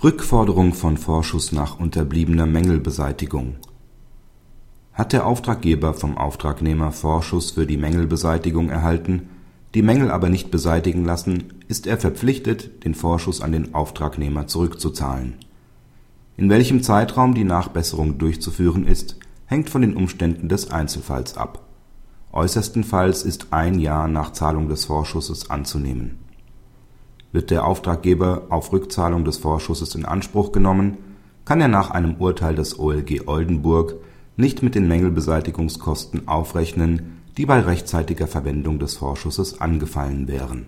Rückforderung von Vorschuss nach unterbliebener Mängelbeseitigung Hat der Auftraggeber vom Auftragnehmer Vorschuss für die Mängelbeseitigung erhalten, die Mängel aber nicht beseitigen lassen, ist er verpflichtet, den Vorschuss an den Auftragnehmer zurückzuzahlen. In welchem Zeitraum die Nachbesserung durchzuführen ist, hängt von den Umständen des Einzelfalls ab. Äußerstenfalls ist ein Jahr nach Zahlung des Vorschusses anzunehmen wird der Auftraggeber auf Rückzahlung des Vorschusses in Anspruch genommen, kann er nach einem Urteil des OLG Oldenburg nicht mit den Mängelbeseitigungskosten aufrechnen, die bei rechtzeitiger Verwendung des Vorschusses angefallen wären.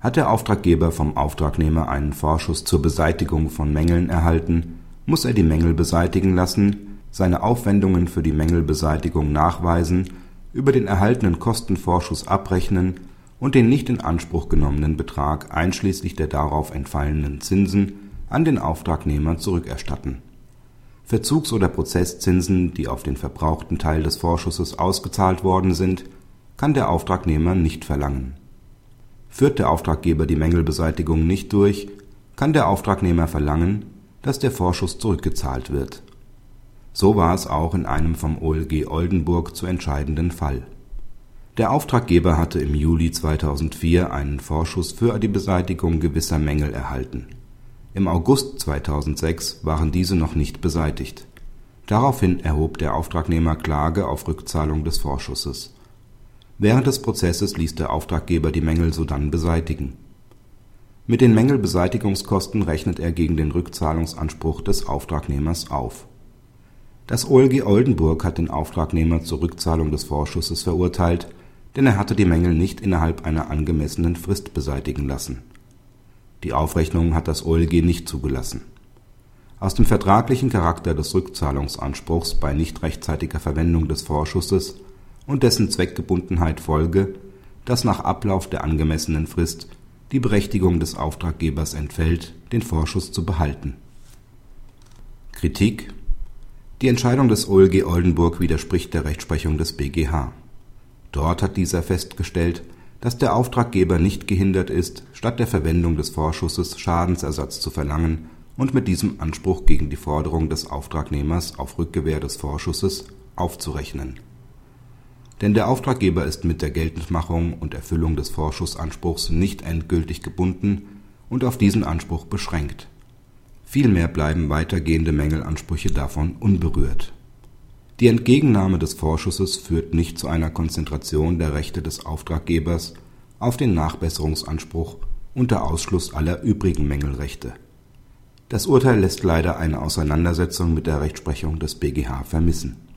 Hat der Auftraggeber vom Auftragnehmer einen Vorschuss zur Beseitigung von Mängeln erhalten, muss er die Mängel beseitigen lassen, seine Aufwendungen für die Mängelbeseitigung nachweisen, über den erhaltenen Kostenvorschuss abrechnen und den nicht in Anspruch genommenen Betrag einschließlich der darauf entfallenden Zinsen an den Auftragnehmer zurückerstatten. Verzugs oder Prozesszinsen, die auf den verbrauchten Teil des Vorschusses ausgezahlt worden sind, kann der Auftragnehmer nicht verlangen. Führt der Auftraggeber die Mängelbeseitigung nicht durch, kann der Auftragnehmer verlangen, dass der Vorschuss zurückgezahlt wird. So war es auch in einem vom OLG Oldenburg zu entscheidenden Fall der Auftraggeber hatte im Juli 2004 einen Vorschuss für die Beseitigung gewisser Mängel erhalten. Im August 2006 waren diese noch nicht beseitigt. Daraufhin erhob der Auftragnehmer Klage auf Rückzahlung des Vorschusses. Während des Prozesses ließ der Auftraggeber die Mängel sodann beseitigen. Mit den Mängelbeseitigungskosten rechnet er gegen den Rückzahlungsanspruch des Auftragnehmers auf. Das OLG Oldenburg hat den Auftragnehmer zur Rückzahlung des Vorschusses verurteilt denn er hatte die Mängel nicht innerhalb einer angemessenen Frist beseitigen lassen. Die Aufrechnung hat das OLG nicht zugelassen. Aus dem vertraglichen Charakter des Rückzahlungsanspruchs bei nicht rechtzeitiger Verwendung des Vorschusses und dessen Zweckgebundenheit folge, dass nach Ablauf der angemessenen Frist die Berechtigung des Auftraggebers entfällt, den Vorschuss zu behalten. Kritik Die Entscheidung des OLG Oldenburg widerspricht der Rechtsprechung des BGH Dort hat dieser festgestellt, dass der Auftraggeber nicht gehindert ist, statt der Verwendung des Vorschusses Schadensersatz zu verlangen und mit diesem Anspruch gegen die Forderung des Auftragnehmers auf Rückgewähr des Vorschusses aufzurechnen. Denn der Auftraggeber ist mit der Geltendmachung und Erfüllung des Vorschussanspruchs nicht endgültig gebunden und auf diesen Anspruch beschränkt. Vielmehr bleiben weitergehende Mängelansprüche davon unberührt die Entgegennahme des Vorschusses führt nicht zu einer Konzentration der Rechte des Auftraggebers auf den Nachbesserungsanspruch unter Ausschluss aller übrigen Mängelrechte. Das Urteil lässt leider eine Auseinandersetzung mit der Rechtsprechung des BGH vermissen